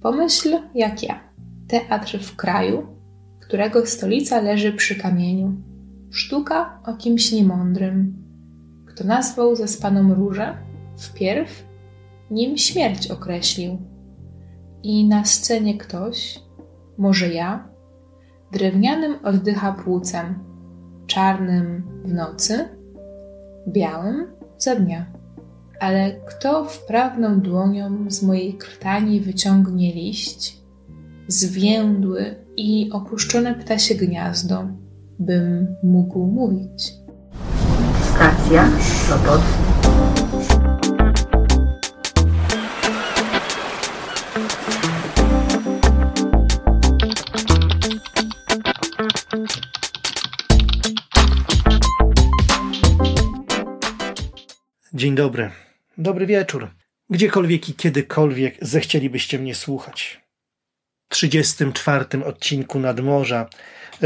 Pomyśl jak ja. Teatr w kraju, którego stolica leży przy kamieniu. Sztuka o kimś niemądrym, kto nazwał zespaną różę, wpierw nim śmierć określił. I na scenie ktoś, może ja, drewnianym oddycha płucem, czarnym w nocy, białym za dnia. Ale kto wprawną dłonią z mojej krtani wyciągnie liść, zwiędły i opuszczone ptasie gniazdo, bym mógł mówić. Stacja Sopot. Dzień dobry. Dobry wieczór. Gdziekolwiek i kiedykolwiek zechcielibyście mnie słuchać. W 34 odcinku Nadmorza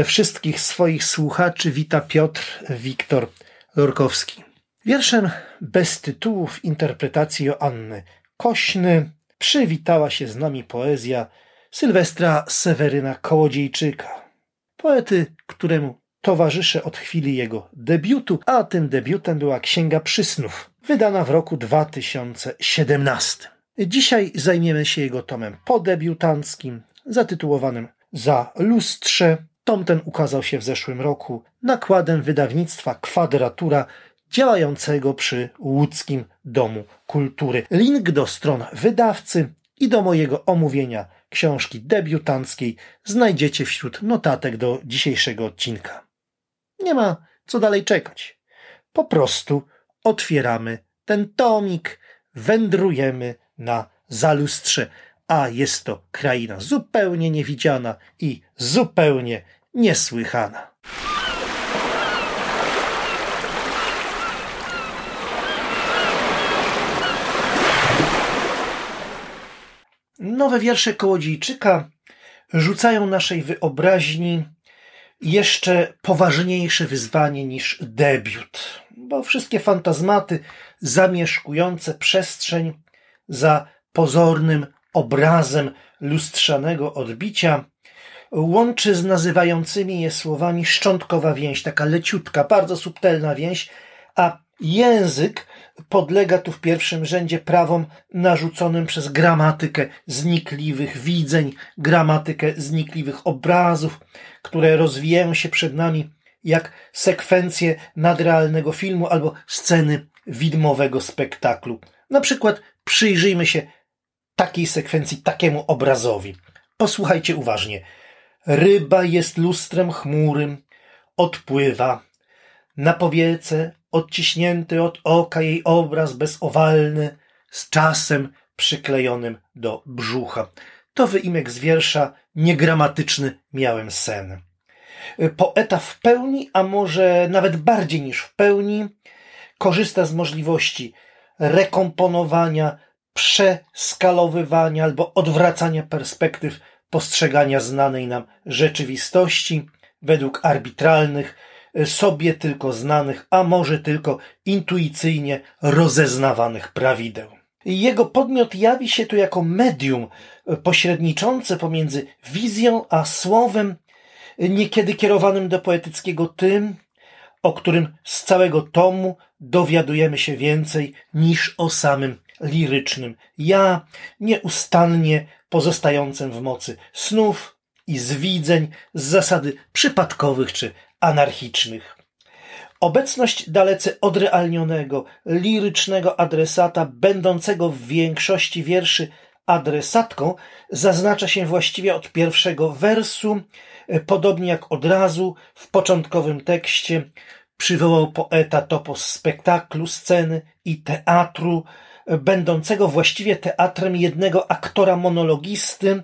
wszystkich swoich słuchaczy wita Piotr Wiktor Lorkowski. Wierszem bez tytułu w interpretacji Joanny Kośny przywitała się z nami poezja Sylwestra Seweryna Kołodziejczyka. Poety, któremu towarzyszę od chwili jego debiutu, a tym debiutem była Księga Przysnów, wydana w roku 2017. Dzisiaj zajmiemy się jego tomem podebiutanckim, zatytułowanym Za lustrze. Tom ten ukazał się w zeszłym roku nakładem wydawnictwa Kwadratura działającego przy Łódzkim Domu Kultury. Link do stron wydawcy i do mojego omówienia książki debiutanckiej znajdziecie wśród notatek do dzisiejszego odcinka. Nie ma co dalej czekać. Po prostu otwieramy ten tomik, wędrujemy na zalustrze, a jest to kraina zupełnie niewidziana i zupełnie niesłychana. Nowe wiersze Kołodziejczyka rzucają naszej wyobraźni jeszcze poważniejsze wyzwanie niż debiut, bo wszystkie fantazmaty zamieszkujące przestrzeń za pozornym obrazem lustrzanego odbicia łączy z nazywającymi je słowami szczątkowa więź, taka leciutka, bardzo subtelna więź, a język podlega tu w pierwszym rzędzie prawom narzuconym przez gramatykę znikliwych widzeń, gramatykę znikliwych obrazów, które rozwijają się przed nami jak sekwencje nadrealnego filmu albo sceny widmowego spektaklu. Na przykład przyjrzyjmy się takiej sekwencji, takiemu obrazowi. Posłuchajcie uważnie. Ryba jest lustrem chmurym, odpływa. Na powiece odciśnięty od oka jej obraz bezowalny, z czasem przyklejonym do brzucha. To wyimek z wiersza Niegramatyczny miałem sen. Poeta w pełni, a może nawet bardziej niż w pełni, korzysta z możliwości rekomponowania, przeskalowywania albo odwracania perspektyw postrzegania znanej nam rzeczywistości według arbitralnych, sobie tylko znanych, a może tylko intuicyjnie rozeznawanych prawideł. Jego podmiot jawi się tu jako medium pośredniczące pomiędzy wizją a słowem, niekiedy kierowanym do poetyckiego tym, o którym z całego tomu dowiadujemy się więcej niż o samym lirycznym ja, nieustannie pozostającym w mocy snów i zwidzeń z zasady przypadkowych czy anarchicznych. Obecność dalece odrealnionego, lirycznego adresata, będącego w większości wierszy adresatką, zaznacza się właściwie od pierwszego wersu, podobnie jak od razu w początkowym tekście przywołał poeta topos spektaklu, sceny i teatru, będącego właściwie teatrem jednego aktora monologisty,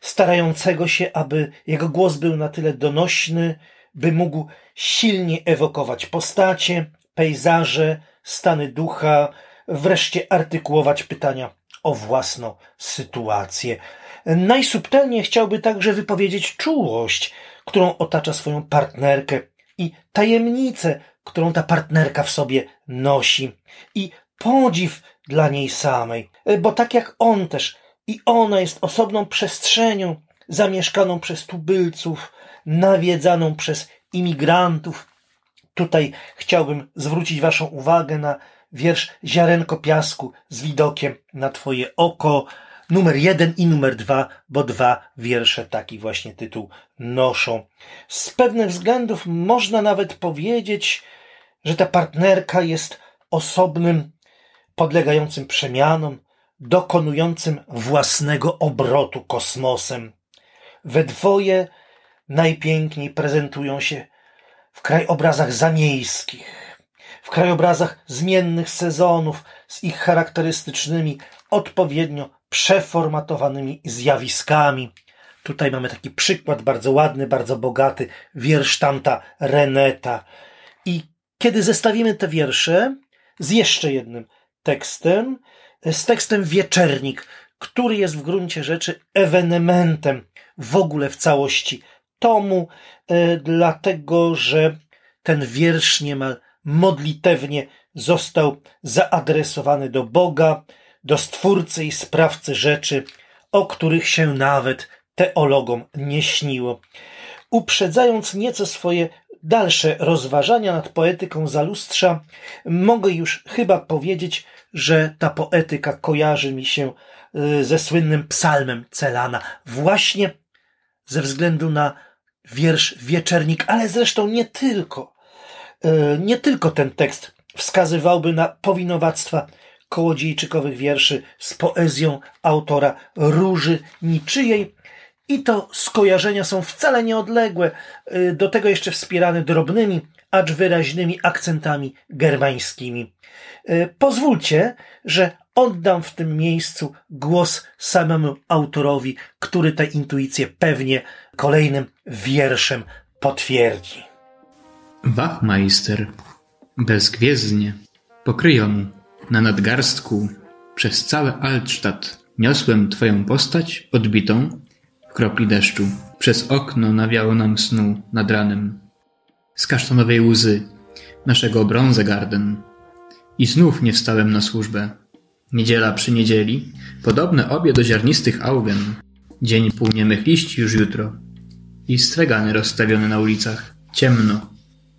starającego się, aby jego głos był na tyle donośny, by mógł silnie ewokować postacie, pejzaże, stany ducha, wreszcie artykułować pytania o własną sytuację. Najsubtelniej chciałby także wypowiedzieć czułość, którą otacza swoją partnerkę i tajemnicę, którą ta partnerka w sobie nosi i podziw dla niej samej, bo tak jak on też i ona jest osobną przestrzenią zamieszkaną przez tubylców, nawiedzaną przez imigrantów. Tutaj chciałbym zwrócić Waszą uwagę na wiersz Ziarenko Piasku z widokiem na Twoje oko, numer jeden i numer dwa, bo dwa wiersze taki właśnie tytuł noszą. Z pewnych względów można nawet powiedzieć, że ta partnerka jest osobnym, podlegającym przemianom, dokonującym własnego obrotu kosmosem. We dwoje najpiękniej prezentują się w krajobrazach zamiejskich, w krajobrazach zmiennych sezonów z ich charakterystycznymi, odpowiednio przeformatowanymi zjawiskami. Tutaj mamy taki przykład bardzo ładny, bardzo bogaty, wiersz Tanta Reneta. I kiedy zestawimy te wiersze z jeszcze jednym tekstem, z tekstem Wieczernik, który jest w gruncie rzeczy ewenementem w ogóle w całości tomu, e, dlatego że ten wiersz niemal modlitewnie został zaadresowany do Boga, do Stwórcy i Sprawcy rzeczy, o których się nawet teologom nie śniło. Uprzedzając nieco swoje dalsze rozważania nad poetyką Zalustrza, mogę już chyba powiedzieć, że ta poetyka kojarzy mi się e, ze słynnym psalmem Celana, właśnie ze względu na wiersz Wieczernik, ale zresztą nie tylko. E, nie tylko ten tekst wskazywałby na powinowactwa kołodziejczykowych wierszy z poezją autora Róży Niczyjej, i to skojarzenia są wcale nieodległe, e, do tego jeszcze wspierane drobnymi, acz wyraźnymi akcentami germańskimi. E, pozwólcie, że oddam w tym miejscu głos samemu autorowi, który tę intuicję pewnie kolejnym wierszem potwierdzi. Wachmeister bezgwiezdnie pokryją na nadgarstku przez cały Altstadt niosłem twoją postać odbitą kropli deszczu. Przez okno nawiało nam snu nad ranem. Z kasztanowej łzy naszego Bronzegarden. I znów nie wstałem na służbę. Niedziela przy niedzieli, podobne obie do ziarnistych augen. Dzień półniemych liści już jutro. I stregany rozstawione na ulicach. Ciemno.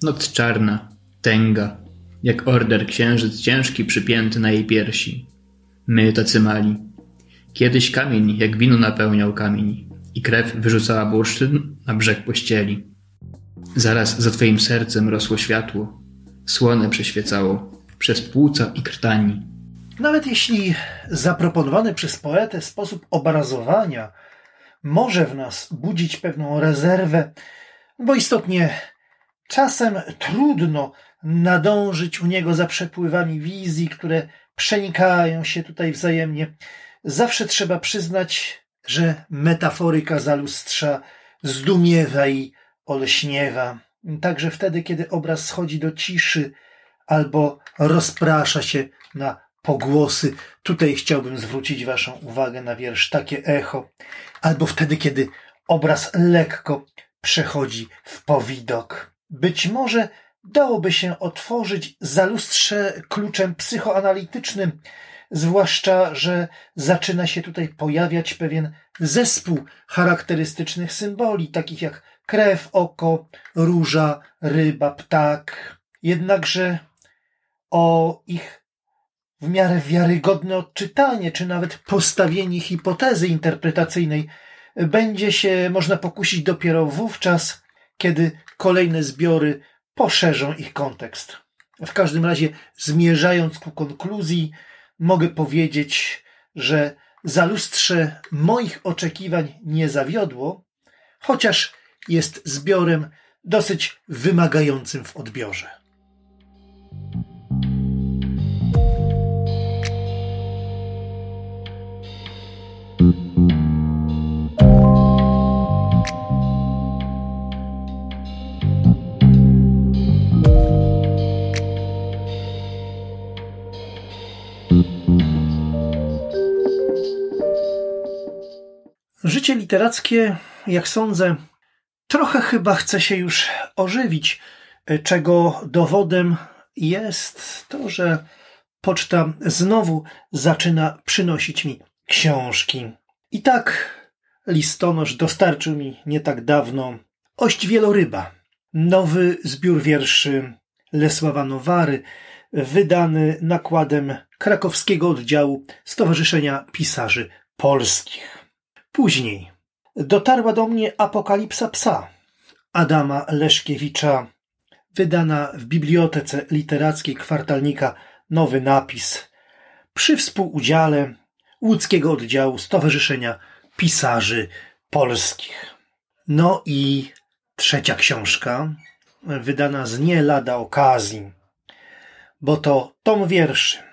Noc czarna. Tęga. Jak order księżyc ciężki przypięty na jej piersi. My tacy mali. Kiedyś kamień jak wino napełniał kamień i krew wyrzucała bursztyn na brzeg pościeli. Zaraz za twoim sercem rosło światło. Słone przeświecało przez płuca i krtani. Nawet jeśli zaproponowany przez poetę sposób obrazowania może w nas budzić pewną rezerwę, bo istotnie czasem trudno nadążyć u niego za przepływami wizji, które przenikają się tutaj wzajemnie. Zawsze trzeba przyznać, że metaforyka zalustrza zdumiewa i olśniewa. Także wtedy, kiedy obraz schodzi do ciszy albo rozprasza się na pogłosy. Tutaj chciałbym zwrócić Waszą uwagę na wiersz Takie echo, albo wtedy, kiedy obraz lekko przechodzi w powidok. Być może dałoby się otworzyć zalustrze kluczem psychoanalitycznym, zwłaszcza, że zaczyna się tutaj pojawiać pewien zespół charakterystycznych symboli, takich jak krew, oko, róża, ryba, ptak. Jednakże o ich w miarę wiarygodne odczytanie, czy nawet postawienie hipotezy interpretacyjnej będzie się można pokusić dopiero wówczas, kiedy kolejne zbiory poszerzą ich kontekst. W każdym razie, zmierzając ku konkluzji, mogę powiedzieć, że zalustrze moich oczekiwań nie zawiodło, chociaż jest zbiorem dosyć wymagającym w odbiorze. Życie literackie, jak sądzę, trochę chyba chce się już ożywić, czego dowodem jest to, że poczta znowu zaczyna przynosić mi książki. I tak listonosz dostarczył mi nie tak dawno Ość Wieloryba, nowy zbiór wierszy Lesława Nowary, wydany nakładem krakowskiego oddziału Stowarzyszenia Pisarzy Polskich. Później dotarła do mnie Apokalipsa Psa Adama Leszkiewicza, wydana w Bibliotece Literackiej Kwartalnika nowy napis przy współudziale łódzkiego oddziału Stowarzyszenia Pisarzy Polskich. No i trzecia książka, wydana z nie lada okazji, bo to tom wierszy,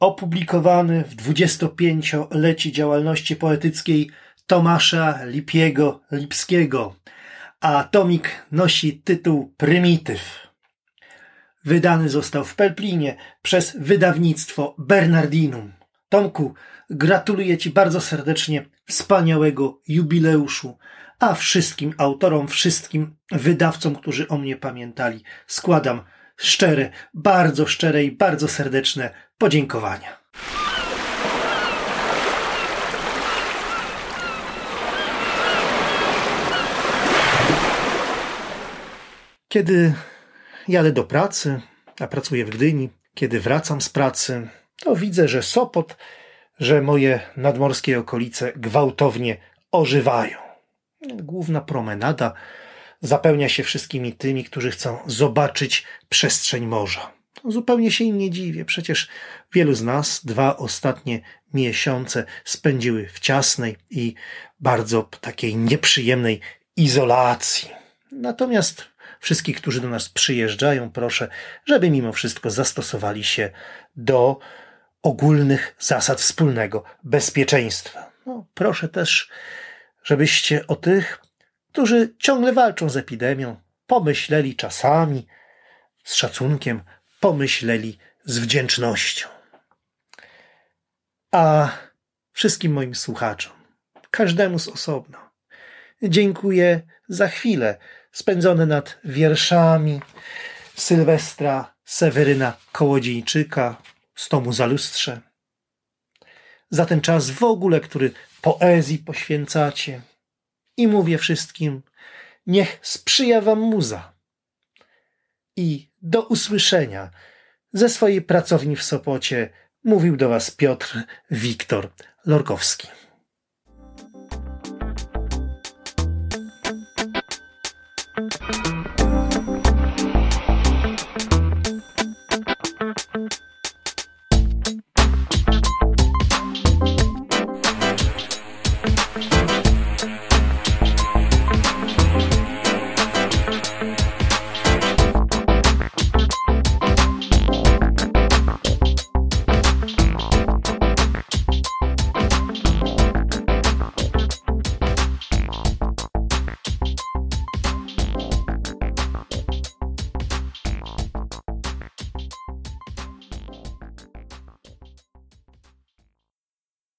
opublikowany w 25-leci działalności poetyckiej Tomasza Lipiego Lipskiego, a tomik nosi tytuł Prymityw. Wydany został w Pelplinie przez wydawnictwo Bernardinum. Tomku, gratuluję Ci bardzo serdecznie wspaniałego jubileuszu, a wszystkim autorom, wszystkim wydawcom, którzy o mnie pamiętali, składam szczere, bardzo szczere i bardzo serdeczne podziękowania. Kiedy jadę do pracy, a pracuję w Gdyni, kiedy wracam z pracy, to widzę, że Sopot, że moje nadmorskie okolice gwałtownie ożywają. Główna promenada zapełnia się wszystkimi tymi, którzy chcą zobaczyć przestrzeń morza. Zupełnie się im nie dziwię. Przecież wielu z nas dwa ostatnie miesiące spędziły w ciasnej i bardzo takiej nieprzyjemnej izolacji. Natomiast wszystkich, którzy do nas przyjeżdżają, proszę, żeby mimo wszystko zastosowali się do ogólnych zasad wspólnego bezpieczeństwa. No, proszę też, żebyście o tych, którzy ciągle walczą z epidemią, pomyśleli czasami z szacunkiem, pomyśleli z wdzięcznością. A wszystkim moim słuchaczom, każdemu z osobna, dziękuję za chwilę spędzone nad wierszami Sylwestra Seweryna Kołodziejczyka z tomu Zalustrze. Za ten czas w ogóle, który poezji poświęcacie. I mówię wszystkim, niech sprzyja wam muza. I do usłyszenia ze swojej pracowni w Sopocie mówił do was Piotr Wiktor Lorkowski.